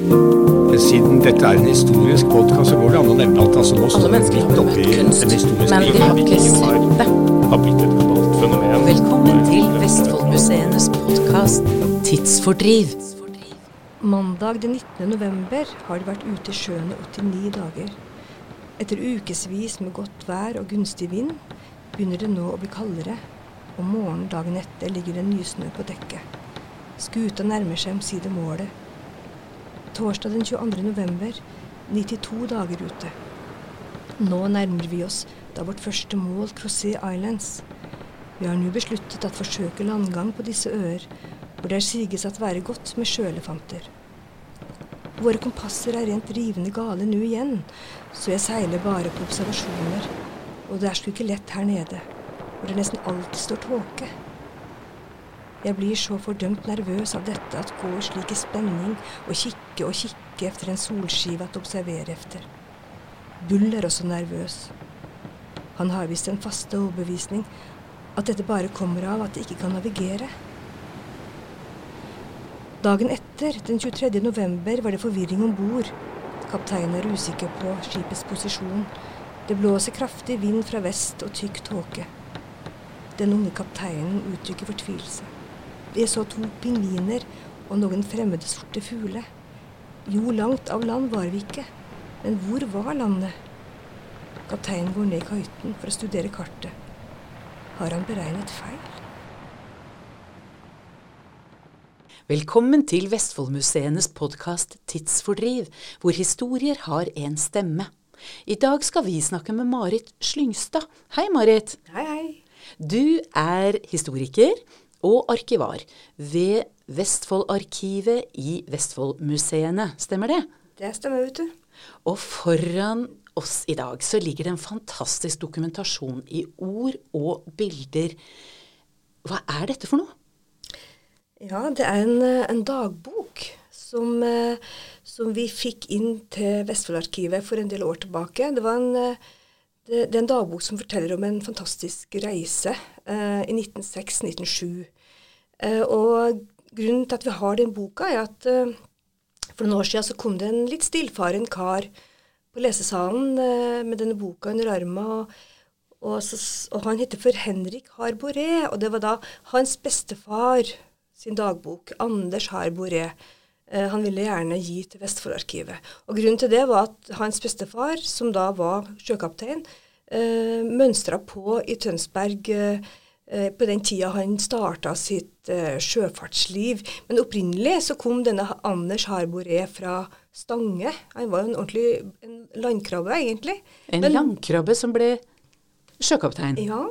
Siden dette er en historisk podkast, så går det an å nevne at altså, nå Alle står vi mennesker midt har oppi kunst, en historisk men de har ikke sett det. har, har blitt et globalt fenomen. Velkommen til Vestfoldmuseenes podkast Tidsfordriv. Mandag den 19. november har de vært ute i sjøen i 89 dager. Etter ukevis med godt vær og gunstig vind begynner det nå å bli kaldere. Om morgenen dagen etter ligger det nysnø på dekket. Skuta nærmer seg omsider målet. Torsdag den 22. november, 92 dager ute. Nå nærmer vi oss da vårt første mål, Crozet Islands. Vi har nå besluttet at forsøke landgang på disse øer, hvor det siges at være godt med sjøelefanter. Våre kompasser er rent rivende gale nå igjen, så jeg seiler bare på observasjoner, og det er sgu ikke lett her nede, hvor det nesten alltid står tåke. Jeg blir så fordømt nervøs av dette at går slik spenning og kikke og kikke efter en solskive at observere efter. Bull er også nervøs. Han har visst en faste overbevisning at dette bare kommer av at de ikke kan navigere. Dagen etter, den 23. november, var det forvirring om bord. Kapteinen er usikker på skipets posisjon. Det blåser kraftig vind fra vest og tykk tåke. Den unge kapteinen uttrykker fortvilelse. Jeg så to pingviner og noen fremmede sorte fugler. Jo, langt av land var vi ikke, men hvor var landet? Kapteinen går ned i kahytten for å studere kartet. Har han beregnet feil? Velkommen til Vestfoldmuseenes podkast Tidsfordriv, hvor historier har en stemme. I dag skal vi snakke med Marit Slyngstad. Hei, Marit. Hei, hei. Du er historiker og arkivar ved Vestfoldarkivet i Vestfoldmuseene. Stemmer det? Det stemmer, vet du. Og foran oss i dag så ligger det en fantastisk dokumentasjon i ord og bilder. Hva er dette for noe? Ja, det er en, eh, en dagbok som, eh, som, vi fikk inn til Vestfoldarkivet for en del år tilbake. Det, var en, eh, det, det er en dagbok som forteller om en fantastisk reise eh, i 1906-1907. Eh, og grunnen til at vi har den boka, er at eh, for noen år siden så kom det en litt stillfaren kar på lesesalen med denne boka under armen. Og, og, og, han heter for Henrik Harboré, og det var da hans bestefar sin dagbok, Anders Harboré. Eh, han ville gjerne gi til Vestfoldarkivet. Og Grunnen til det var at hans bestefar, som da var sjøkaptein, eh, mønstra på i Tønsberg eh, eh, på den tida han starta sitt eh, sjøfartsliv. Men opprinnelig så kom denne Anders Harboré fra Stange. Han var en ordentlig en landkrabbe, egentlig. En Men, landkrabbe som ble sjøkaptein? Ja,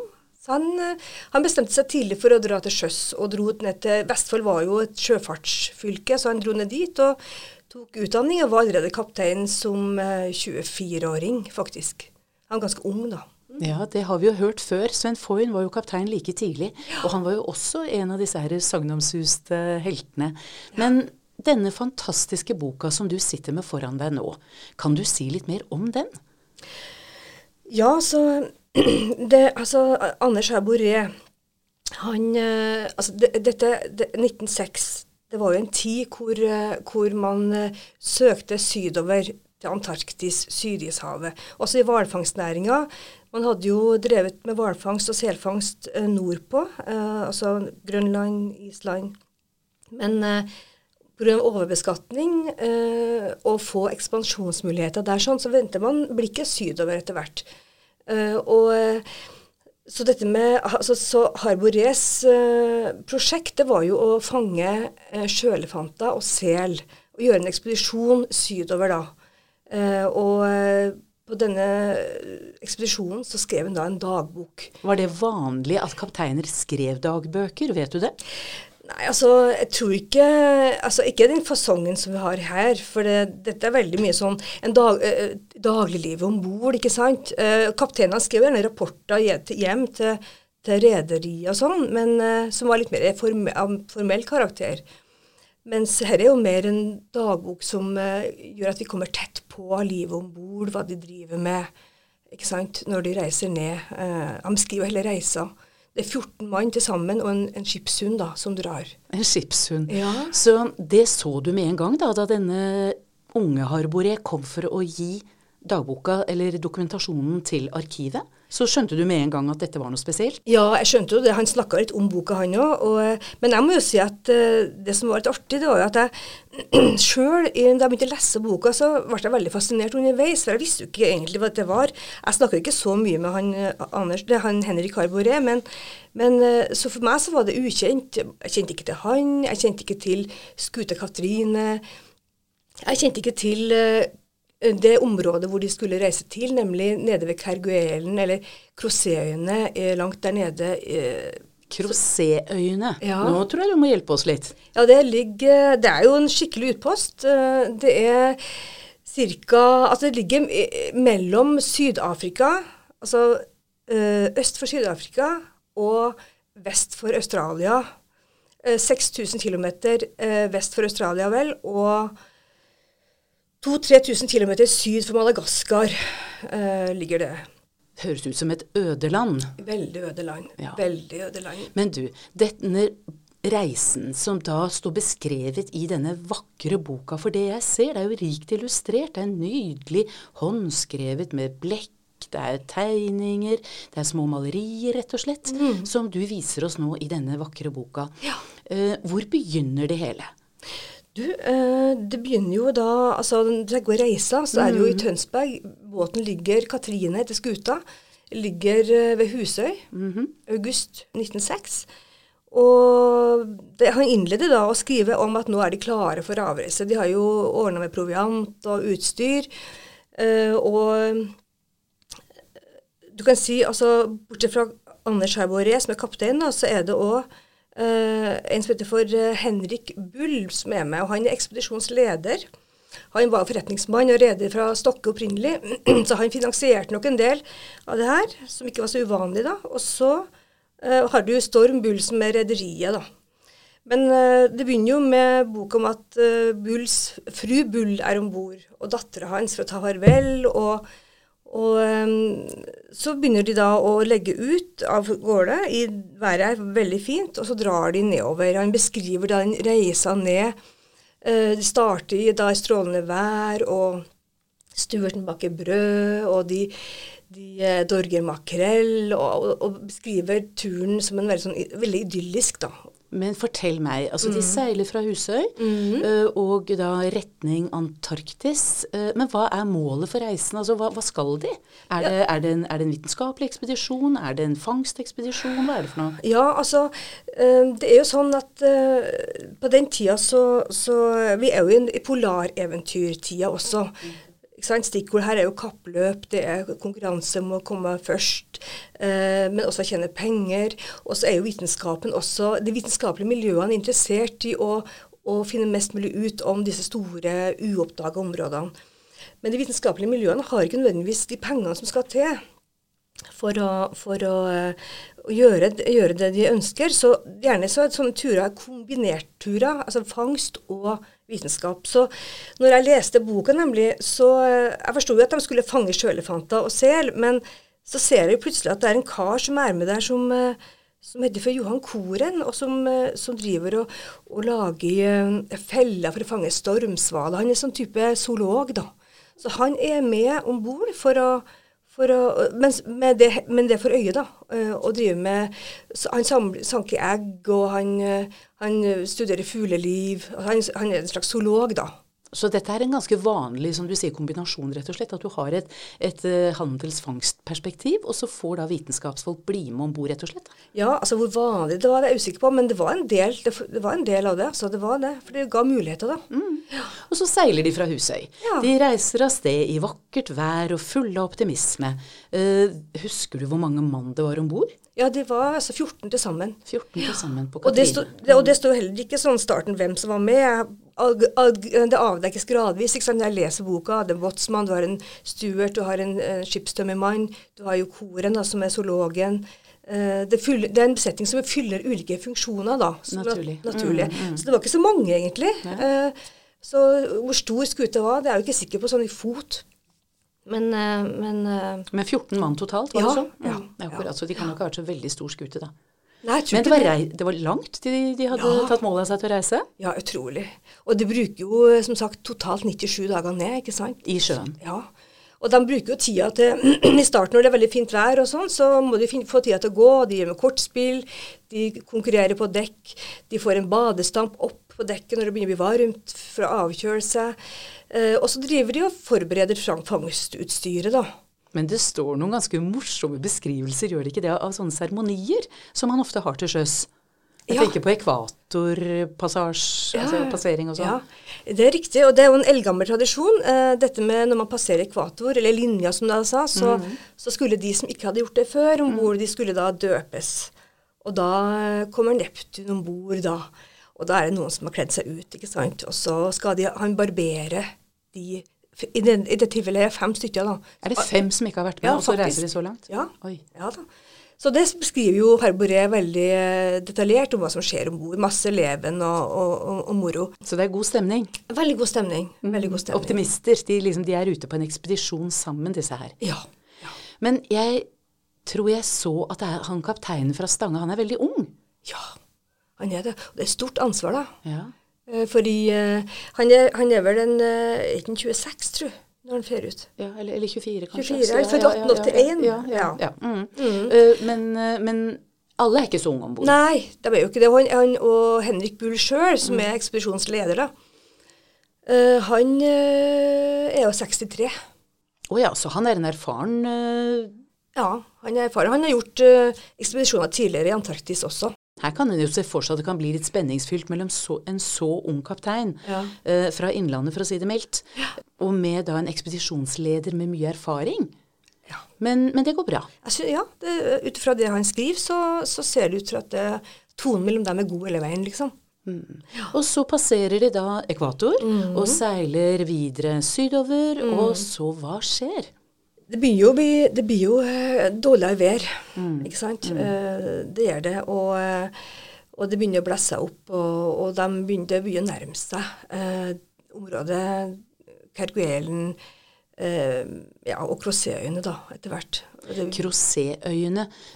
han, eh, han, bestemte seg tidlig for å dra til sjøs, og dro ned til Vestfold var jo et sjøfartsfylke, så han dro ned dit og tok utdanning og var allerede kaptein som 24-åring, eh, faktisk. Han var ganske ung da. Mm. Ja, det har vi jo hørt før. Sven Foyn var jo kaptein like tidlig. Ja. Og han var jo også en av disse her sagnomsuste heltene. Men ja. denne fantastiske boka som du sitter med foran deg nå, kan du si litt mer om den? Ja, så det, altså, Anders Herboré, han eh, Altså, det, dette det, 1906 det var jo en tid hvor, eh, hvor man uh, søkte sydover til Antarktis, Sydishavet. Også i hvalfangstnæringa. Man hadde jo drevet med hvalfangst og selfangst nordpå, eh, altså Grønland, Island. Men eh, pga. overbeskatning eh, og få ekspansjonsmuligheter der, sånn, så venter man blikket sydover etter hvert. Uh, og eh, så dette med altså, så Harborés uh, prosjekt det var jo å fange uh, sjøelefanter og sel. Og gjøre en ekspedisjon sydover da. Uh, og på denne ekspedisjonen så skrev han da en dagbok. Var det vanlig at kapteiner skrev dagbøker, vet du det? Nei, altså, jeg tror ikke Altså, ikke den fasongen som vi har her. For det, dette er veldig mye sånn en dag, eh, dagliglivet om bord, ikke sant. Eh, kapteinene skrev gjerne rapporter hjem til, til rederiet og sånn, men eh, som var litt mer av formell karakter. Mens her er jo mer en dagbok som eh, gjør at vi kommer tett på livet om bord, hva de driver med, ikke sant, når de reiser ned. Eh, han beskriver hele reisa. Det er 14 mann til sammen og en, en skipshund da, som drar. En skipshund. Ja. Så det så du med en gang da, da denne unge Harboré kom for å gi dagboka eller dokumentasjonen til arkivet? Så skjønte du med en gang at dette var noe spesielt? Ja, jeg skjønte jo det. Han snakka litt om boka, han òg. Men jeg må jo si at uh, det som var litt artig, det var jo at jeg sjøl, da jeg begynte å lese boka, så ble jeg veldig fascinert underveis. For jeg visste jo ikke egentlig hva det var. Jeg snakka ikke så mye med han, uh, Anders, han Henrik Harboré, men, men uh, så for meg så var det ukjent. Jeg kjente ikke til han, jeg kjente ikke til Skute Katrine. Jeg kjente ikke til det området hvor de skulle reise til, nemlig nede ved Kerguelen, eller Crosséøyene langt der nede. Crosséøyene. Ja. Nå tror jeg du må hjelpe oss litt. Ja, det ligger Det er jo en skikkelig utpost. Det er ca. Altså, det ligger mellom Syd-Afrika, altså øst for Syd-Afrika, og vest for Australia. 6000 km vest for Australia, vel, og 2000-3000 km syd for Madagaskar eh, ligger det. Høres ut som et øde land. Veldig øde land. Ja. Veldig øde land. Men du, denne reisen som da står beskrevet i denne vakre boka, for det jeg ser, det er jo rikt illustrert. Det er nydelig håndskrevet med blekk. Det er tegninger, det er små malerier, rett og slett, Mm. som du viser oss nå i denne vakre boka. Ja. Eh, hvor begynner det hele? Du, eh, det begynner jo da Altså, når jeg går reisa, så er det jo i Tønsberg. Båten ligger Katrine heter skuta. Ligger eh, ved Husøy. August 1906. Og det, han innleder da å skrive om at nå er de klare for avreise. De har jo ordna med proviant og utstyr. eh, og du kan si, altså bortsett fra Anders Herboré, som er kaptein, da, så er det òg en som heter for eh, Henrik Bull, som er med. og Han er ekspedisjonsleder. Han var forretningsmann og reder fra Stokke opprinnelig, så han finansierte nok en del av det her, som ikke var så uvanlig da. Og så uh, har du Storm Bull, som er rederiet, da. Men uh, det begynner jo med bok om at uh, Bulls fru Bull er om bord, og dattera hans for å ta farvel. og og um, så begynner de da å legge ut av gårde. I været er veldig fint, og så drar de nedover. Han beskriver da den reisa ned. Uh, de starter i da strålende vær, og Stuerten baker brød, og de, de eh, dorger makrell, og, og, og beskriver turen som en veldig, sånn, veldig idyllisk, da. Men fortell meg, altså Mm. de seiler fra Husøy eh, og da retning Antarktis. eh, men hva er målet for reisen? Altså hva, hva skal de? Er, det, er, det en, er det en vitenskapelig ekspedisjon? Er det en fangstekspedisjon? Hva er det for noe? Ja, altså eh, Det er jo sånn at på den tida så, så Vi er jo i en- i polaraventyrtida også. Sant? Stikkord her er jo kappløp, det er konkurranse om å komme først, eh, men også tjene penger. Og så er jo vitenskapen også De vitenskapelige miljøene interessert i å, å finne mest mulig ut om disse store, uoppdaga områdene. Men de vitenskapelige miljøene har ikke nødvendigvis de pengene som skal til for å, for å, eh, gjøre, gjøre det de ønsker. Så gjerne så er sånne turer kombinertturer, altså fangst og vitenskap. Så når jeg leste boka, nemlig, så eh, Jeg forsto jo at de skulle fange sjøelefanter og sel, men så ser jeg jo plutselig at det er en kar som er med der som eh, som heter for Johan Koren, og som, eh, som driver og, og lager feller for å fange stormsvaler. Han er sånn type zoolog, da. Så han er med om bord for å å, men, det, men det for øye, da. eh, Å drive med Han sanker egg, og han, eh, han studerer fugleliv. Han, han er en slags zoolog, da. Så dette er en ganske vanlig som du sier, kombinasjon, rett og slett. At du har et, et eh, handelsfangstperspektiv, og så får da vitenskapsfolk bli med om bord, rett og slett. Ja, altså hvor vanlig det var, det er jeg usikker på, men det var en del, det, var en del av det. Så det var det. For det ga muligheter, da. Og så seiler de fra Husøy. Ja. De reiser av sted i vakkert vær og fulle av optimisme. Uh, husker du hvor mange mann det var om bord? Ja, det var altså 14 til sammen. 14 til sammen på Og det, Katrine. sto, det, og det sto heller ikke sånn starten hvem som var med. Jeg- Det avdekkes gradvis. ikke sant? Jeg leser boka, det er en båtsmann, du har en Stuart, du har en uh, skipstømmermann, du har jo koren, da, som er zoologen. Eh, det, fyller, det er en besetning som fyller ulike funksjoner, da. som er Naturlig. naturlige. Så det var ikke så mange, egentlig. Eh, så hvor stor skuta var, det er jeg jo ikke sikker på sånn i fot. Men, eh, men eh, Med 14 mann totalt, var Ja, det sånn? ja, Mm, akkurat, Så de kan jo ikke ha vært så veldig stor skute, da. Nei, Men det var, det. var langt de, de hadde Ja. tatt mål av seg til å reise? Ja, utrolig. Og de bruker jo som sagt totalt 97 dager ned, ikke sant? I sjøen. Ja. Og de bruker jo tida til I starten når det er veldig fint vær og sånn, så må de få tida til å gå. De gjør med kortspill, de konkurrerer på dekk. De får en badestamp opp på dekket når det begynner å bli varmt for å avkjøle seg. Eh, og så driver de og forbereder fang- fangstutstyret, da. Men det står noen ganske morsomme beskrivelser, gjør det ikke det, av sånne seremonier som man ofte har til sjøs? Jeg Ja. tenker på ekvatorpassasje, altså passering og sånn. Ja, det er riktig, og det er jo en eldgammel tradisjon. Eh, dette med når man passerer ekvator, eller linja som du sa, så, Mhm. så skulle de som ikke hadde gjort det før, om bord, de skulle da døpes. Og da eh, kommer Neptun om bord, da. Og da er det noen som har kledd seg ut, ikke sant. Og så skal de, han barbere de i den, I det tilfellet er det fem stykker, da. Er det fem som ikke har vært med, Ja, og så reiser de så langt? Ja. Ja da. Så det beskriver jo Herboré veldig eh, detaljert om hva som skjer om bord. Masse leven og, og, og, og moro. Så det er god stemning. Veldig god stemning. Veldig god stemning. Optimister. De, liksom, de er ute på en ekspedisjon sammen, disse her. Ja. ja. Men jeg tror jeg så at er han kapteinen fra Stange, han er veldig ung. Ja, han er det. Og det er stort ansvar, da. Ja. Eh, Fordi eh, han, er, han er vel en eh, ikke en 26, tror jeg, når han fer ut. Ja, eller, eller 24, kanskje. 24, Så, født 1881. Ja, ja, ja, Ja. ja. Mm. Eh, men, men alle er ikke så unge om bord. Nei, de er jo ikke det. Han, han og Henrik Bull sjøl, som er ekspedisjonsleder, da, uh, han uh, er jo 63. Å ja, så han er en erfaren Ja, han er erfaren. Han har gjort ekspedisjoner tidligere i Antarktis også. Her kan en jo se for seg at det kan bli litt spenningsfylt mellom så, en så ung kaptein Ja. uh, fra Innlandet, for å si det mildt, og med da en ekspedisjonsleder med mye erfaring. Ja. Men, men det går bra. Synes, ja, det, Ut fra det han skriver, så, så ser det ut til at det, tonen mellom dem er god hele veien, liksom. Og så passerer de da ekvator mm. og seiler videre sydover, og så hva skjer? Det blir jo, det blir jo eh, dårligere vær, Mm. ikke sant. Eh, det gjør det. Og, eh, og det begynner å blæsse opp, og, og de begynner, begynner å nærme seg eh, området Kerguelen eh, ja, og Crozéøyene, da, etter hvert. Og det-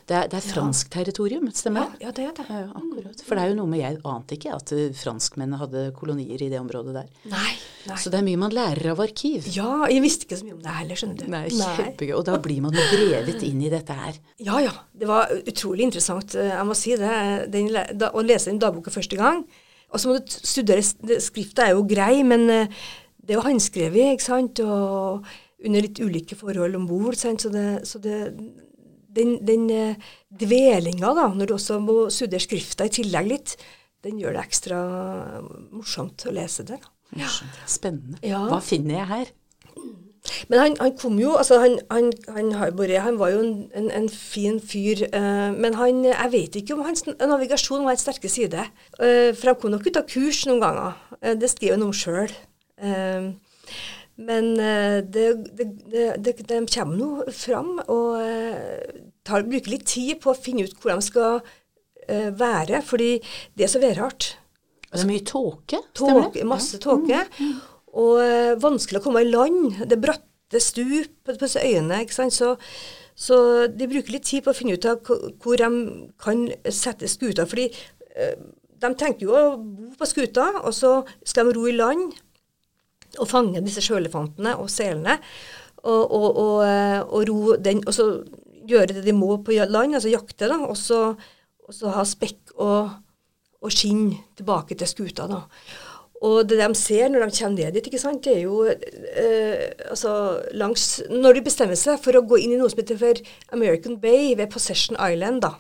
Det er, det er fransk territorium, stemmer det? Ja, det er det. Ja, akkurat. For det er jo noe med Jeg ante ikke at franskmennene hadde kolonier i det området der. Nei. nei. Så det er mye man lærer av arkiv. Ja, jeg visste ikke så mye om det heller, skjønner du. Nei, kjempegøy. Og da blir man drevet inn i dette her. Ja, ja. Det var utrolig interessant. Jeg må si det. Den, da, å lese den dagboka første gang. Og så må du studere Skrifta er jo grei, men eh, det er jo håndskrevet, ikke sant. Og under litt ulike forhold om bord. Så det, så det Den, den eh, dvelinga, da, når du også må studere skrifta i tillegg litt, den gjør det ekstra morsomt å lese det. Morsomt. Spennende. Ja. Hva finner jeg her? Men han, han kom jo altså han, han, han, var jo en, en, en fin fyr, eh, men han, jeg vet ikke om hans navigasjon var en sterke side. Eh, for han kom nok ut av kurs noen ganger. Eh, det skriver han om sjøl. Men eh, det, det, det, de kommer nå fram og eh, tar, bruker litt tid på å finne ut hvor de skal eh, være, fordi det er så værhardt. Og det er mye tåke, Tåke, masse tåke. Og eh, vanskelig å komme i land. Det er bratte stup på, på disse øyene. ikke sant? Så, så de bruker litt tid på å finne ut av hvor- de kan sette skuta. fordi de tenker jo å bo på skuta, og så skal de ro i land og fange disse sjøelefantene og selene. Og, og, og, eh, og ro den, og så gjøre det de må på land, altså jakte, da, og så, og så ha spekk og, og skinn tilbake til skuta. da. Og det de ser når de kommer ned dit, ikke sant, det er jo eh, altså langs Når de bestemmer seg for å gå inn i noe som heter for American Bay ved Possession Island, da,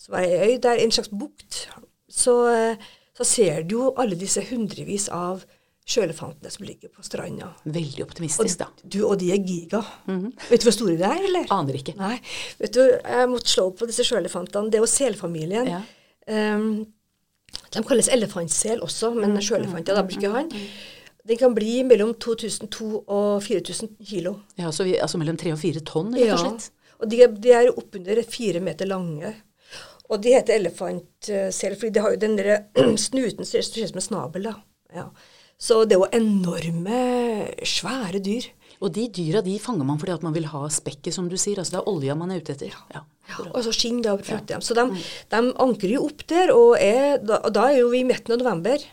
som er ei øy, det er en slags bukt, så, eh, så ser du jo alle disse hundrevis av sjøelefantene som ligger på stranda. Veldig Og, optimistisk, da. du, og de er giga. Vet du hvor store de er, eller? Aner ikke. Nei. Vet du, jeg måtte slå opp på disse sjøelefantene. Det er jo selfamilien. Ja. Um, de kalles elefantsel også, men sjøelefanter, da bruker han. Den kan bli mellom 2002 og 4000 kilo. Ja, så vi, altså mellom 3 og 4 tonn, rett og slett. Og de, de er oppunder fire meter lange. Og de heter elefantsel, fordi de har jo den der snuten som ser ut som en snabel. da. Ja. Så det er jo enorme, svære dyr. Og de dyra de fanger man fordi at man vil ha spekket, som du sier. Altså det er olja man er ute etter. Ja. Og så skinn da frakter ja. Så de, de ankrer jo opp der, og, er, da, og da er jo vi i midten av november.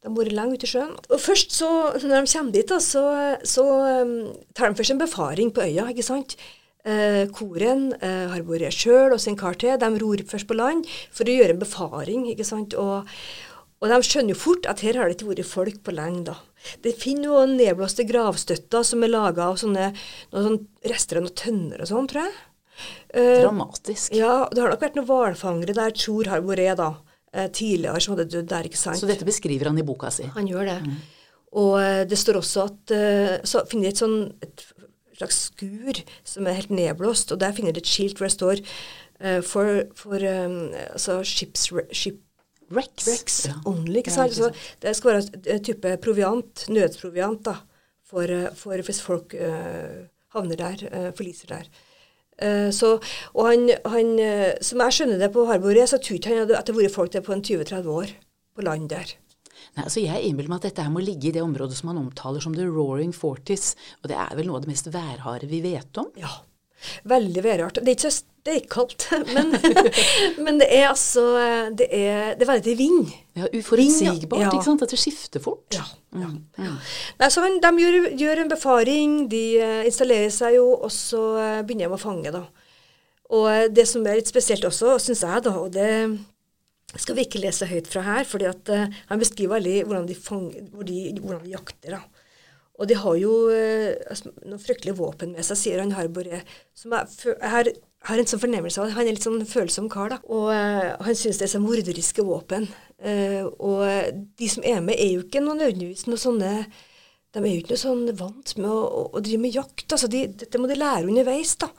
De har vært lenge ute i sjøen. Og først så, når de kommer dit, da, så, så um, tar de først en befaring på øya, ikke sant. Eh, koren eh, har vært sjøl og sin kar til. De ror først på land for å gjøre en befaring, ikke sant. Og, og de skjønner jo fort at her har det ikke vært folk på lenge, da. Det finner jo nedblåste gravstøtter som er laga av sånne, noen sånne rester av noen tønner og sånn, tror jeg. Eh, Dramatisk. ja, det har nok vært noen hvalfangere der Tror har vært, da. eh, tidligere som hadde dødd der, ikke sant. Så dette beskriver han i boka si. Han gjør det. Og eh, det står også at Så finner de et sånn et slags skur som er helt nedblåst, og der finner de et skilt hvor det står for, for um, altså ships, ship, Rex. Rex Ja. only, ikke sant? Så det skal være en type proviant, nødsproviant, da, for, eh, for hvis folk uh, havner der, uh, forliser der. Uh, så, og han, han, som jeg skjønner det på Harborget, så tror ikke han at det har vært folk der på en 20-30 år på land der. Nei, altså Jeg innbiller meg at dette her må ligge i det området som han omtaler som the roaring forties. Og det er vel noe av det mest værharde vi vet om? Ja. Veldig værhardt. Det er ikke så steikkaldt, men, men det er altså Det er, det er veldig vind. Ja, Uforutsigbart, Ja. ikke sant? At det skifter fort. Ja. ja. Nei, så de gjør, gjør en befaring, de eh, installerer seg jo, og så eh, begynner de å fange, da. Og eh, det som er litt spesielt også, syns jeg, da, og det skal vi ikke lese høyt fra her, fordi at han beskriver veldig hvordan de, fanger, hvor de, hvordan de jakter. da. Og de har jo altså, noen fryktelige våpen med seg, sier han Harbore. Som jeg, jeg har, har en sånn fornemmelse av han er litt sånn følsom kar. da. Og uh, han syns det er så morderiske våpen. Uh, og de som er med, er jo ikke noen nødvendigvis noe sånne De er jo ikke noe sånn vant med å, å, å drive med jakt. altså de, Dette må de lære underveis. da.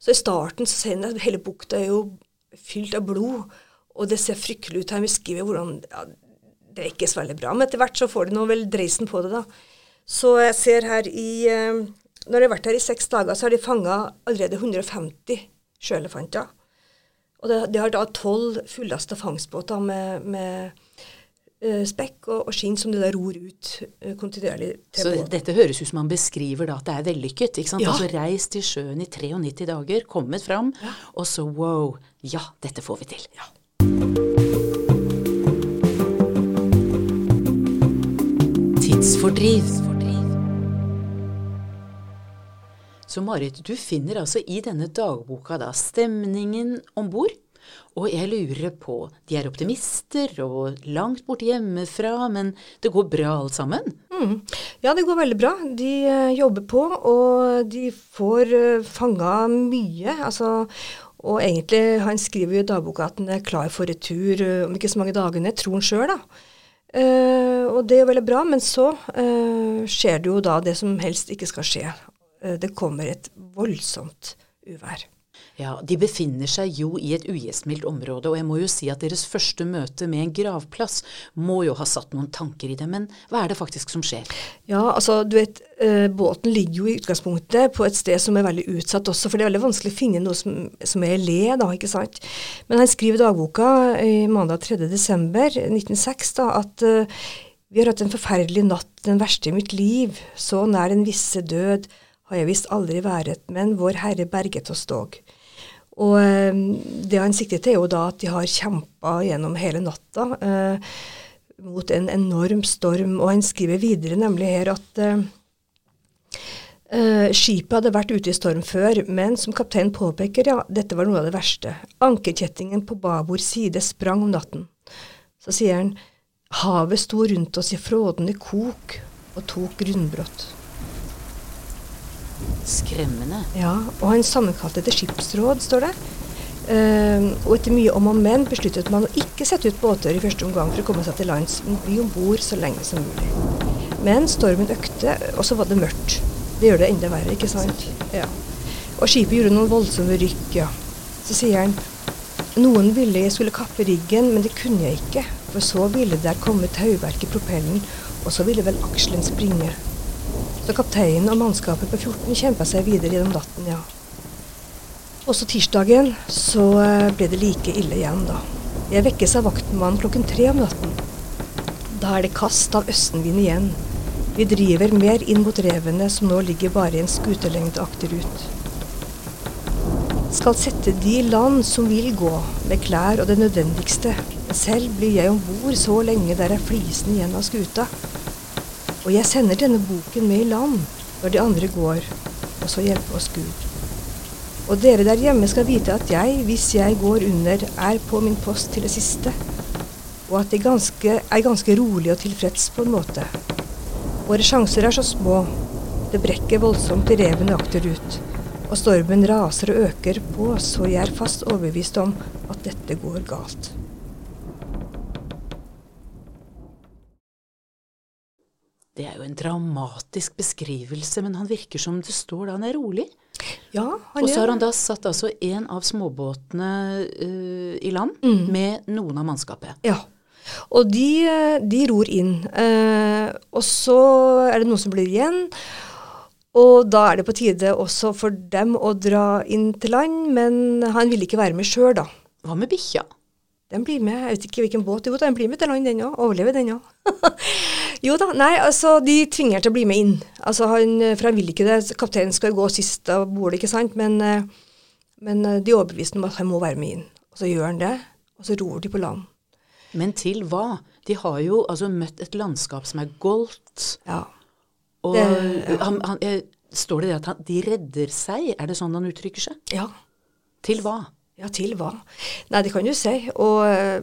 Så i starten så sier han at hele bukta er jo fylt av blod. Og det ser fryktelig ut. Han beskriver hvordan ja, Det er ikke så veldig bra, men etter hvert så får de nå vel dreisen på det, da. Så jeg ser her i uh, Når de har vært her i seks dager, så har de fanga allerede 150 sjøelefanter. Og det, det har da tolv fullasta fangstbåter med, med eh, spekk og, og skinn som de da ror ut eh, kontinuerlig til Så båten. dette høres ut som man beskriver da at det er vellykket. ikke sant? Ja. Altså reist til sjøen i 93 dager, kommet fram, og så wow, ja, dette får vi til. Tidsfordriv. Så Marit, du finner altså i denne dagboka da stemningen om bord. Og jeg lurer på, de er optimister og langt borte hjemmefra, men det går bra alt sammen? Mm. Ja, det går veldig bra. De uh, jobber på, og de får uh, fanga mye. Altså, og egentlig, han skriver jo i dagboka at han er klar for retur uh, om ikke så mange dagene, tror han sjøl, da. Uh, og det er jo veldig bra, men så uh, skjer det jo da det som helst ikke skal skje. Eh, det kommer et voldsomt uvær. Ja, De befinner seg jo i et ugjestmildt område, og jeg må jo si at deres første møte med en gravplass må jo ha satt noen tanker i dem. Men hva er det faktisk som skjer? Ja, altså du vet, eh, båten ligger jo i utgangspunktet på et sted som er veldig utsatt også, for det er veldig vanskelig å finne noe som, som er le, da, ikke sant. Men han skriver i dagboka i mandag 3. desember 1906 da, at eh, vi har hatt en forferdelig natt, den verste i mitt liv. Så nær den visse død har jeg visst aldri vært, men Vår Herre berget oss dog. Og eh, det han sikter til, er jo da at de har kjempa gjennom hele natta eh, mot en enorm storm. Og han skriver videre nemlig her at eh, eh, skipet hadde vært ute i storm før, men som kapteinen påpeker, ja, dette var noe av det verste. Ankerkjettingen på babord side sprang om natten. Så sier han havet sto rundt oss i frådende kok og tok grunnbrott. Skremmende. Ja, og han sammenkalte til skipsråd, står det. Uh, og etter mye om og men besluttet man å ikke sette ut båter i første omgang for å komme seg til lands, men bli om bord så lenge som mulig. Men stormen økte, og så var det mørkt. Det gjør det enda verre, ikke sant? Ja. Og skipet gjorde noen voldsomme rykk, ja. Så sier han noen ville jeg skulle kappe riggen, men det kunne jeg ikke. For så ville der komme tauverk i propellen, og så ville vel akselen springe. Så kapteinen og mannskapet på 14 kjempa seg videre gjennom natten, ja. Også tirsdagen så eh, ble det like ille igjen, da. Jeg vekkes av vaktmannen klokken tre om natten. Da er det kast av østenvind igjen. Vi driver mer inn mot revene, som nå ligger bare en skutelengde akterut. skal sette de i land som vil gå, med klær og det nødvendigste. Selv blir jeg om bord så lenge der er flisen igjen av skuta. Og jeg sender denne boken med i land når de andre går, og så hjelpe oss Gud. Og dere der hjemme skal vite at jeg, hvis jeg går under, er på min post til det siste. Og at jeg ganske, er ganske rolig og tilfreds på en måte. Våre sjanser er så små. Det brekker voldsomt i revene akterut. Og stormen raser og øker på, så jeg er fast overbevist om at dette går galt. Det er jo en dramatisk beskrivelse, men han virker som det står da han er rolig. Ja, han Og så har han da satt altså en av småbåtene uh, i land Mm. med noen av mannskapet. Ja. Og de, eh, de ror inn. Uh, og så er det noen som blir igjen. Og da er det på tide også for dem å dra inn til land, men han ville ikke være med sjøl, da. Hva med bikkja? Den blir med, jeg vet ikke hvilken båt, jo den blir med til land den òg, overlever den òg. jo da, nei, altså de tvinger til å bli med inn. Altså han, For han vil ikke det, kapteinen skal jo gå sist av bordet, ikke sant, men, eh, men eh, de er overbevist om at han må være med inn. Og så gjør han det, og så ror de på land. Men til hva? De har jo altså møtt et landskap som er goldt. Ja. Og Det- han, han, eh, står det det at han, de redder seg? Er det sånn han uttrykker seg? ja. Til hva? Ja, til hva? Nei, det kan du si. Og eh,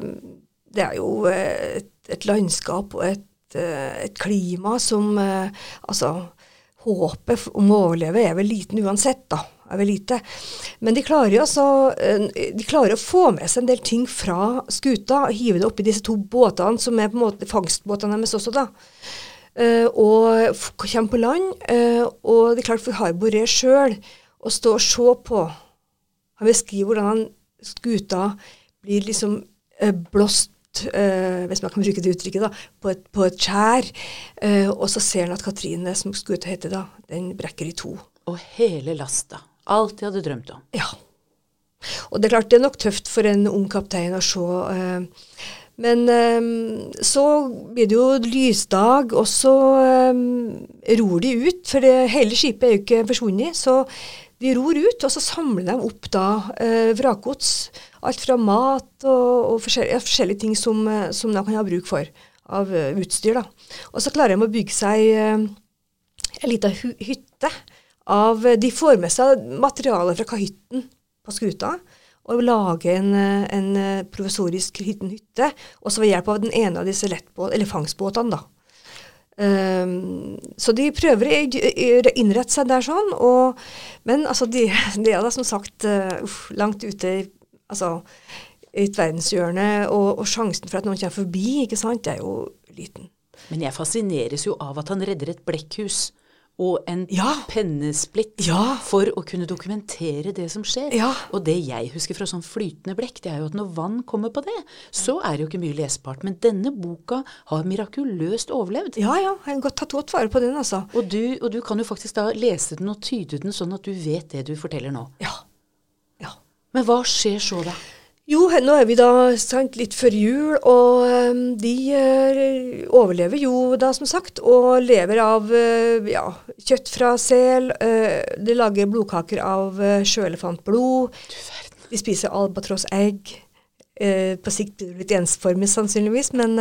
det er jo eh, et, et landskap og et, eh, et klima som eh, Altså, håpet om å overleve er vel liten uansett, da. Er vel lite. Men de klarer jo altså eh, De klarer å få med seg en del ting fra skuta og hive det oppi disse to båtene, som er på en måte fangstbåtene deres også, da. Eh, og kommer på land. eh, og det er klart for Harboré sjøl å stå og se på han beskriver hvordan skuta blir liksom eh, blåst, eh, hvis man kan bruke det uttrykket, da, på et, på et skjær. Eh, og så ser han at Katrine, som skulle ut og hete da, den brekker i to. Og hele lasta. Alt de hadde drømt om. Ja. Og det er klart det er nok tøft for en ung kaptein å se. Eh, men så blir det jo lysdag, og så ror de ut. For det, hele skipet er jo ikke forsvunnet. Så de ror ut, og så samler de opp da eh, vrakgods. Alt fra mat og, og forskjellige, ja, forskjellige ting som, eh, som de kan ha bruk for av uh, utstyr. da. Og så klarer de å bygge seg eh, en liten hytte. Av, de får med seg materiale fra kahytten på skuta og lager en, eh, en eh, provisorisk liten hytte. Også ved hjelp av den ene av disse lettbåt, eller fangstbåtene. da. Ehm, så de prøver å innrette seg der sånn. Og, men altså, de, de er da som sagt uh, langt ute i altså, i et verdenshjørne, og, og sjansen for at noen kommer forbi, ikke sant, det er jo liten. Men jeg fascineres jo av at han redder et blekkhus og en Ja. pennesplitt Ja. for å kunne dokumentere det som skjer. Ja. Og det jeg husker fra sånn flytende blekk, det er jo at når vann kommer på det, så er det jo ikke mye lesbart. Men denne boka har mirakuløst overlevd. Ja, ja, jeg har godt tatt godt vare på den, altså. Og du, og du kan jo faktisk da lese den og tyde den sånn at du vet det du forteller nå. Ja. ja. Men hva skjer så da? Jo, nå er vi da sant, litt før jul, og ehm, de eh, overlever jo da, som sagt, og lever av eh, ja, kjøtt fra sel. eh, de lager blodkaker av sjøelefantblod. De spiser albatrossegg. På sikt blir det litt ensformig sannsynligvis, men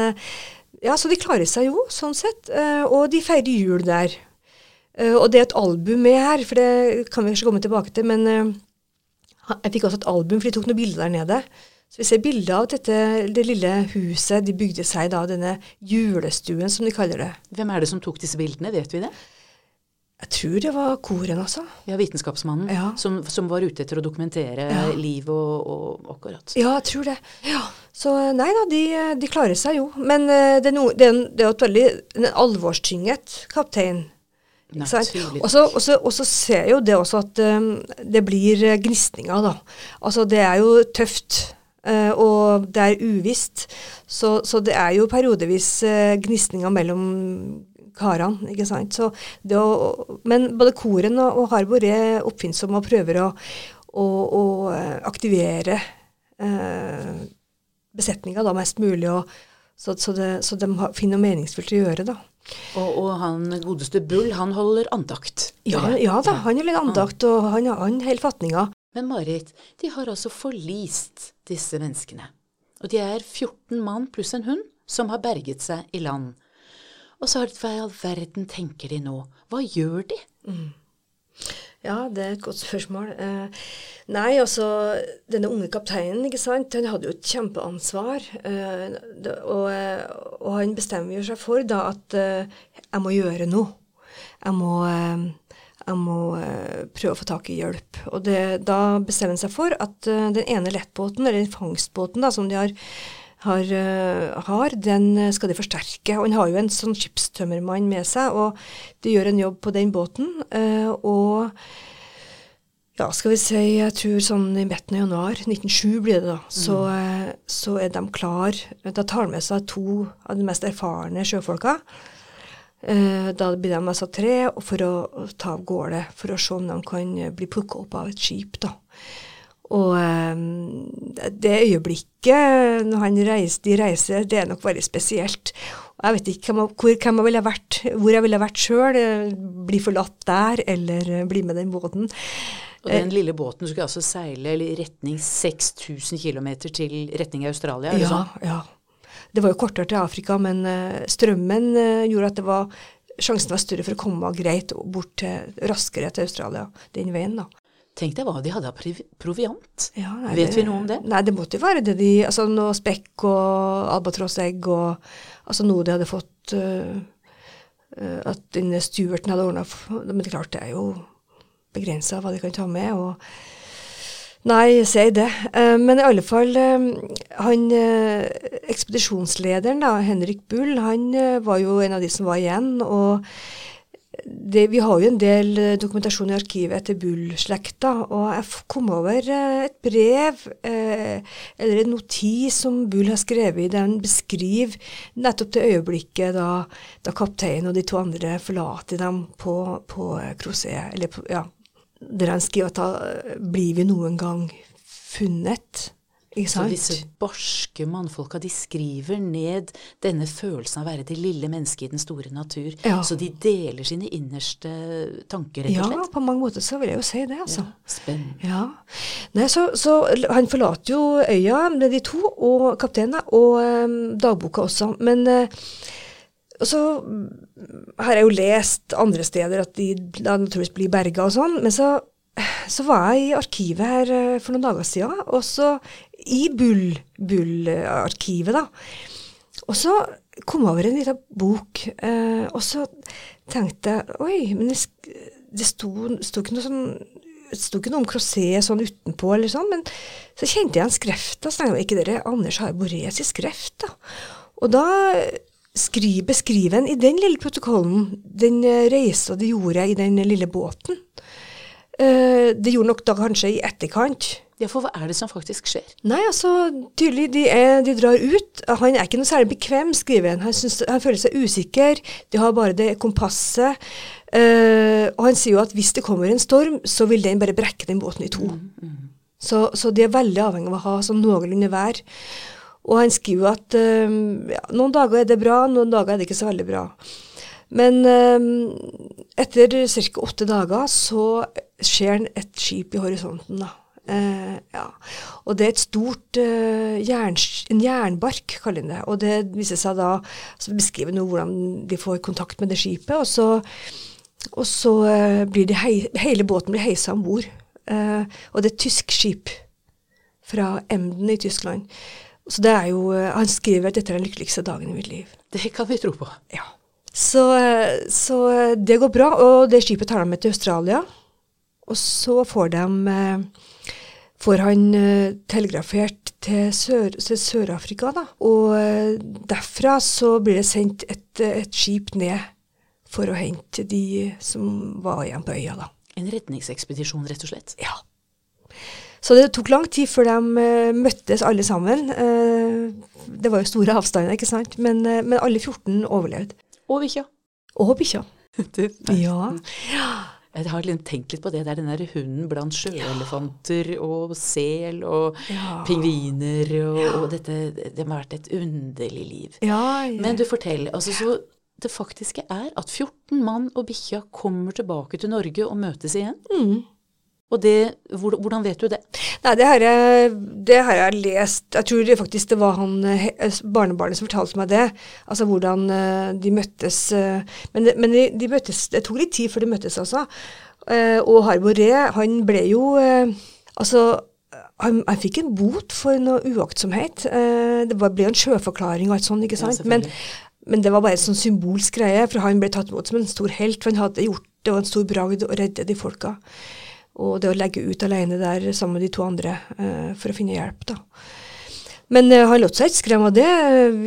ja, så de klarer seg jo, sånn sett. og de feirer jul der. Og det er et album med her, for det kan vi kanskje komme tilbake til, men jeg fikk også et album, for de tok noen bilder der nede. Så vi ser bilder av dette, det lille huset de bygde seg da, denne julestuen, som de kaller det. Hvem er det som tok disse bildene, vet vi det? Jeg tror det var koren, altså. Ja, vitenskapsmannen Ja. Som, som var ute etter å dokumentere Ja. liv og, og akkurat. Ja, jeg tror det. Ja. Så nei da, de, de klarer seg jo. Men eh, det er, no, det er, det er et veldig en alvorstynget kaptein. Og så- ser jeg jo det også at um, det blir eh, gnisninger, da. Altså det er jo tøft. Uh, og det er uvisst. Så, så det er jo periodevis uh, gnisninger mellom karene, ikke sant. Å, men både koren og, og Harbor er oppfinnsomme og prøver å, å, å aktivere uh, besetninga da mest mulig, og, så, så, det, så de finner noe meningsfullt å gjøre, da. Og, og han godeste Bull, han holder andakt. Ja, ja da, han holder andakt, og han, han holder fatninga. Men Marit, de har altså forlist disse menneskene. Og de er 14 mann pluss en hund som har berget seg i land. Og så har de, hva i all verden tenker de nå? Hva gjør de? Ja, det er et godt spørsmål. Eh, nei, altså, denne unge kapteinen, ikke sant, han hadde jo et kjempeansvar. Eh, og, eh, og, han bestemmer jo seg for da at eh, jeg må gjøre noe. Jeg må, eh, jeg må eh, prøve å få tak i hjelp. Og det, da bestemmer han seg for at den ene lettbåten, eller den fangstbåten da, som de har har, har, den skal de forsterke. Og han har jo en sånn skipstømmermann med seg, og de gjør en jobb på den båten. og ja, skal vi si, jeg tror sånn i midten av januar, 1907 blir det da, så, mm. så, er de klar. Da tar de med seg to av de mest erfarne sjøfolka. Da blir de altså tre for å ta av gårde, for å se om de kan bli plukka opp av et skip. da. Og um, det øyeblikket når han reiser, de reiser, det er nok veldig spesielt. Jeg vet ikke hvem, hvor, hvem jeg ville vært, hvor jeg ville vært sjøl. Bli forlatt der, eller bli med den båten. Og den lille båten skulle altså seile i retning 6000 km til retning Australia? ja, sånn? Ja. Det var jo kortere til Afrika, men strømmen gjorde at det var, sjansen var større for å komme greit bort til, raskere til Australia den veien. da. Tenk deg hva de hadde av proviant. Ja, nei, Vet det, vi noe om det? Nei, det måtte jo være det de Altså noe spekk og albatrossegg og Altså noe de hadde fått uh, uh, At denne stuerten hadde ordna Men det er klart, det er jo begrensa hva de kan ta med. og Nei, si det. Uh, men i alle fall Han ekspedisjonslederen, da, Henrik Bull, han var jo en av de som var igjen. og det, vi har jo en del eh, dokumentasjon i arkivet etter Bull-slekta, og jeg kom over eh, et brev eh, eller en notis som Bull har skrevet. Den beskriver nettopp det øyeblikket da, da kapteinen og de to andre forlater dem på, på Crozet, eller på, ja, der han skriver at da blir vi noen gang funnet. Så disse barske mannfolka de skriver ned denne følelsen av å være det lille mennesket i den store natur. Ja. Så de deler sine innerste tanker, rett og slett? Ja, på mange måter så vil jeg jo si det, altså. Ja, spennende. Ja. Nei, så, så, han forlater jo øya med de to, og kapteinen, og um, dagboka også. Men uh, så har jeg jo lest andre steder at de da naturligvis blir berga og sånn, men så så var jeg i arkivet her for noen dager siden, og så i Bull-arkivet, da. Og så kom jeg over en liten bok, eh, og så tenkte jeg Oi, men det, det sto, sto, ikke noe sånn det sto ikke noe om Crozet sånn utenpå, eller sånn, men så kjente jeg en skreft. Så tenkte jeg, ikke dere Anders har Borés i skreft, da? Og da skri, beskriver han i den lille protokollen den reisa de gjorde i den lille båten. Uh, det gjorde nok da kanskje i etterkant. Ja, For hva er det som faktisk skjer? Nei, altså, tydelig, de, er, de drar ut. Han er ikke noe særlig bekvem, skriver han. Han, synes, han føler seg usikker. De har bare det kompasset. Uh, og han sier jo at hvis det kommer en storm, så vil den bare brekke den båten i to. Mm, mm. Så, så, de er veldig avhengig av å ha sånn noenlunde vær. Og han skriver jo at uh, ja, noen dager er det bra, noen dager er det ikke så veldig bra. Men uh, etter ca. åtte dager så ser et skip i horisonten. da. Eh, ja. Og det er et stort eh, jern, en jernbark, kaller de det. Og det viser seg da så beskriver noe hvordan de får kontakt med det skipet. Og så, og så eh, blir det hei, hele båten blir heisa om bord. og det er et tysk skip fra Emden i Tyskland. Så det er jo Han skriver at dette er den lykkeligste dagen i mitt liv. Det kan vi tro på. Ja. Så, så det går bra. Og det skipet tar dem med til Australia. Og så får de får han uh, telegrafert til Sør-Afrika. Sør og uh, derfra så blir det sendt et, et, skip ned for å hente de som var igjen på øya. da. En redningsekspedisjon, rett og slett? Ja. Så det tok lang tid før de møttes alle sammen. det var jo store avstander, ikke sant. Men, men alle 14 overlevde. Og bikkja. Og bikkja. ja. ja. Jeg har tenkt litt på det. Det er den der hunden blant sjøelefanter ja. og sel og ja. pingviner og, ja. og, dette Det må ha vært et underlig liv. Men du forteller, altså så det faktiske er at 14 mann og bikkja kommer tilbake til Norge og møtes igjen. Mm. Og det, hvordan vet du det? Nei, det har, jeg, det har jeg lest Jeg tror faktisk det var han eh, barnebarnet som fortalte meg det. Altså hvordan eh, de møttes. Eh, men, men de, de, møttes Det tok litt tid før de møttes, altså. Og Harboré, han ble jo Altså han, han, fikk en bot for noe uaktsomhet. Det ble en sjøforklaring og alt sånt, ikke sant. Ja, men, men, det var bare en sånn symbolsk greie, for han ble tatt imot som en stor helt. For han hadde gjort det var en stor bragd å redde de folka. Og det å legge ut alene der sammen med de to andre uh, for å finne hjelp, da. Men uh, han lot seg ikke skremme av det.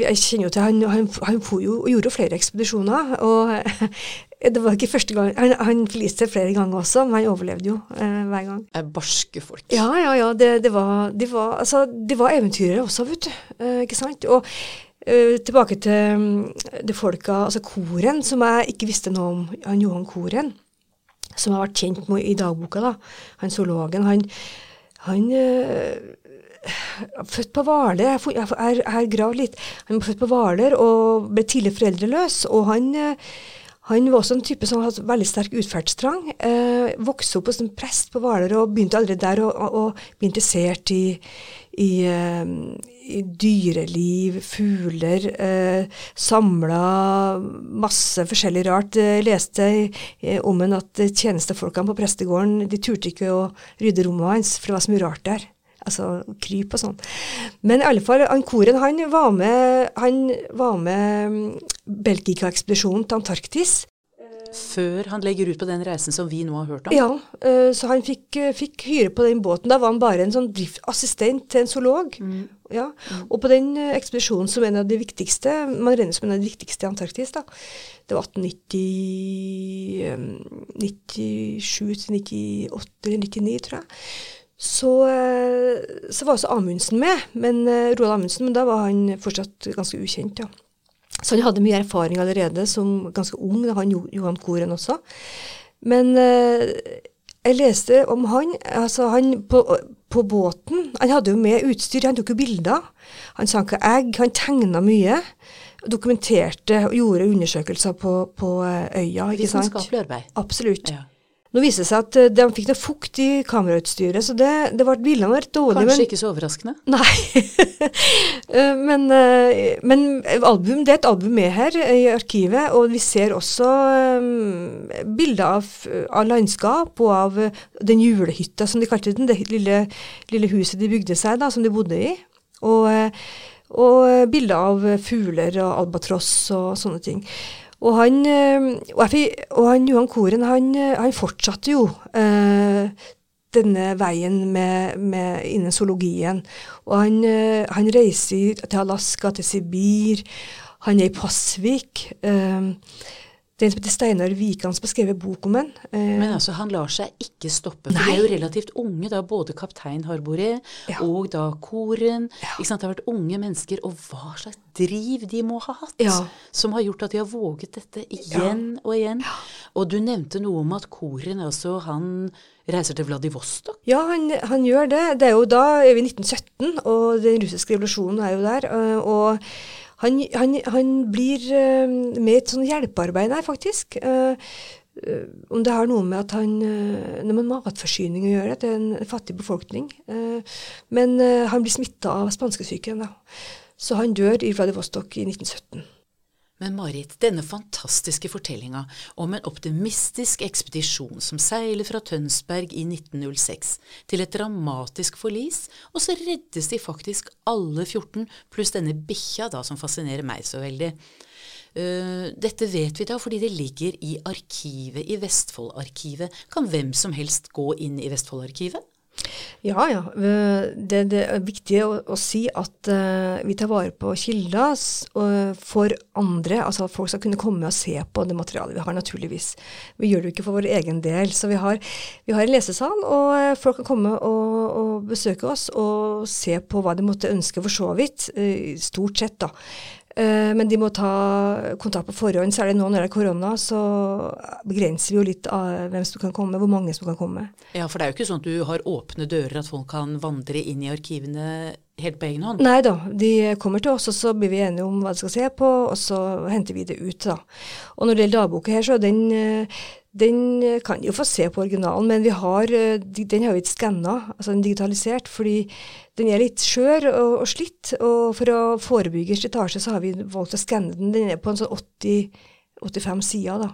Jeg kjenner jo til Han, han, han jo, gjorde jo flere ekspedisjoner. Og det var ikke første gang Han, han forliste flere ganger også, men han overlevde jo uh, hver gang. Er barske folk. Ja, ja, ja. Det, det var, de var, altså, de var eventyrere også, vet du. ikke sant? Og tilbake til um, det folka, altså koren, som jeg ikke visste noe om. Han Johan Koren som har vært kjent med i dagboka, da, han zoologen, han, han øh, Født på Hvaler, jeg, jeg, jeg har gravd litt. Han var født på Hvaler og ble tidlig foreldreløs. og han... Øh, han var også en type som hadde veldig sterk utferdstrang. Eh, vokste opp en prest på Hvaler og begynte allerede der å bli interessert i, i, eh, i dyreliv, fugler. Eh, Samla masse forskjellig rart. Jeg leste eh, om en at tjenestefolkene på prestegården de turte ikke å rydde rommet hans, for det var så mye rart der altså kryp og sånn. Men i alle fall, Ankoren han var med, han var med mm, Belgica-ekspedisjonen til Antarktis. Før han legger ut på den reisen som vi nå har hørt om? Ja, uh, så han fikk, uh, fikk, hyre på den båten. Da var han bare en sånn assistent til en zoolog. Mm. Ja. Og på den uh, ekspedisjonen som en av de viktigste, man regner som en av de viktigste i Antarktis, da, det var 1897 til 98 eller 99, tror jeg så, eh, så, var også Amundsen med, men eh, Roald Amundsen, men da var han fortsatt ganske ukjent. ja. Så han hadde mye erfaring allerede som ganske ung, da han Johan Koren også. Men eh, jeg leste om han, altså han på, på, båten Han hadde jo med utstyr, han tok jo bilder. Han sanka egg, han tegna mye. Dokumenterte og gjorde undersøkelser på, på øya. ikke sant? Vitenskapelig arbeid. Absolutt. Ja. Nå viste det seg at eh, de fikk noe fukt i kamerautstyret, så det, det ble bildene vært dårlige. Kanskje men, ikke så overraskende? Nei. Eh, men, eh, men album, det er et album med her i arkivet, og vi ser også um, bilder av, av, landskap og av den julehytta, som de kalte den, det lille, lille huset de bygde seg, da, som de bodde i. Og, og bilder av fugler og albatross og sånne ting. Og han, eh, og han Johan Koren han, eh, han fortsatte jo eh, denne veien med, med innen zoologien. Og han, eh, han, reiser til Alaska, til Sibir. Han er i Pasvik. Eh, det er en som heter Steinar Wikan som har skrevet bok om den. Eh, Men altså, han lar seg ikke stoppe. For Nei. de er jo relativt unge, da, både kaptein Harbore ja. og da koren. Ja. Ikke sant? Det har vært unge mennesker. Og hva slags driv de må ha hatt ja. som har gjort at de har våget dette igjen og igjen. Og du nevnte noe om at koren altså, han reiser til Vladivostok? Ja, han, han, gjør det. Det er jo da er vi 1917, og den russiske revolusjonen er jo der. Eh, og han, han, han blir uh, med et sånn hjelpearbeid der, faktisk. Uh, om det har noe med at han Noe med matforsyning å gjøre det er en fattig befolkning. men han blir smitta av spanskesyken, da. Så han dør i Vladivostok i 1917. Men Marit, denne fantastiske fortellinga om en optimistisk ekspedisjon som seiler fra Tønsberg i 1906 til et dramatisk forlis, og så reddes de faktisk alle 14, pluss denne bikkja da som fascinerer meg så veldig. Uh, dette vet vi da fordi det ligger i arkivet i Vestfoldarkivet. Kan hvem som helst gå inn i Vestfoldarkivet? Ja, ja. Det, det er viktig å, å si at uh, vi tar vare på kilder uh, for andre. Altså at folk skal kunne komme og se på det materialet vi har, naturligvis. Vi gjør det jo ikke for vår egen del. Så vi har, vi har en lesesal, og uh, folk kan komme og, og, besøke oss og se på hva de måtte ønske, for så vidt. stort sett, da. Eh, men de må ta kontakt på forhånd. Særlig nå når det er korona, så begrenser vi jo litt av hvem som kan komme, hvor mange som kan komme. Ja, for det er jo ikke sånn at du har åpne dører, at folk kan vandre inn i arkivene helt på egen hånd? Nei da, de kommer til oss, og så blir vi enige om hva de skal se på, og så henter vi det ut, da. Og når det gjelder dagboka her, så er den, Den eh, kan jo få se på originalen, men vi har, eh, den har vi ikke skanna, altså den digitalisert, fordi den er litt skjør og, og slitt. Og for å forebygge slitasje, så har vi valgt å skanne den. Den er på en sånn 80, 85 sider, da.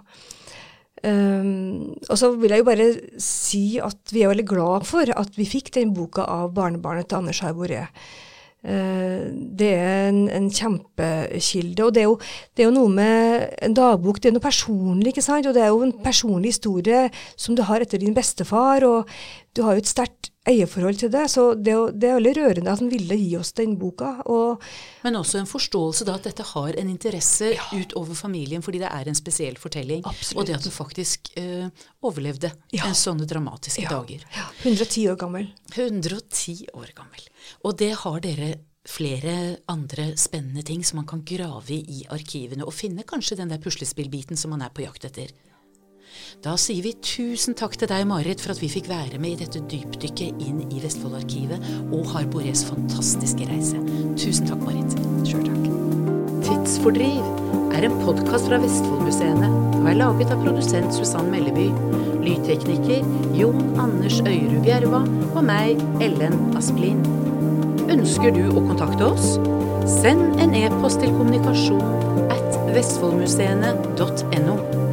Um, og så vil jeg jo bare si at vi er veldig glad for at vi fikk den boka av barnebarnet til Anders Harboré. Det er en, en, kjempekilde. Og det er, jo, det er, jo, noe med en dagbok, det er noe personlig, ikke sant. Og det er jo en personlig historie som du har etter din bestefar, og du har jo et sterkt eierforhold til det. Så det, det er veldig rørende at han ville gi oss den boka. Og, Men også en forståelse da at dette har en interesse ja. utover familien, fordi det er en spesiell fortelling. Absolutt. Og det at den faktisk eh, overlevde ja. en sånne dramatiske ja. dager. 110 år gammel. 110 år gammel. Og det har dere flere andre spennende ting som man kan grave i i arkivene, og finne kanskje den der puslespillbiten som man er på jakt etter. Da sier vi tusen takk til deg, Marit, for at vi fikk være med i dette dypdykket inn i Vestfoldarkivet og Harborés fantastiske reise. Tusen takk, Marit. Sjøl takk. Tidsfordriv er en podkast fra Vestfoldmuseene og er laget av produsent Susann Melleby, lydtekniker Jon Anders Øyrud Bjerva og meg, Ellen Asplin. Ønsker du å kontakte oss? Send en e-post til kommunikasjon at vestfoldmuseene.no.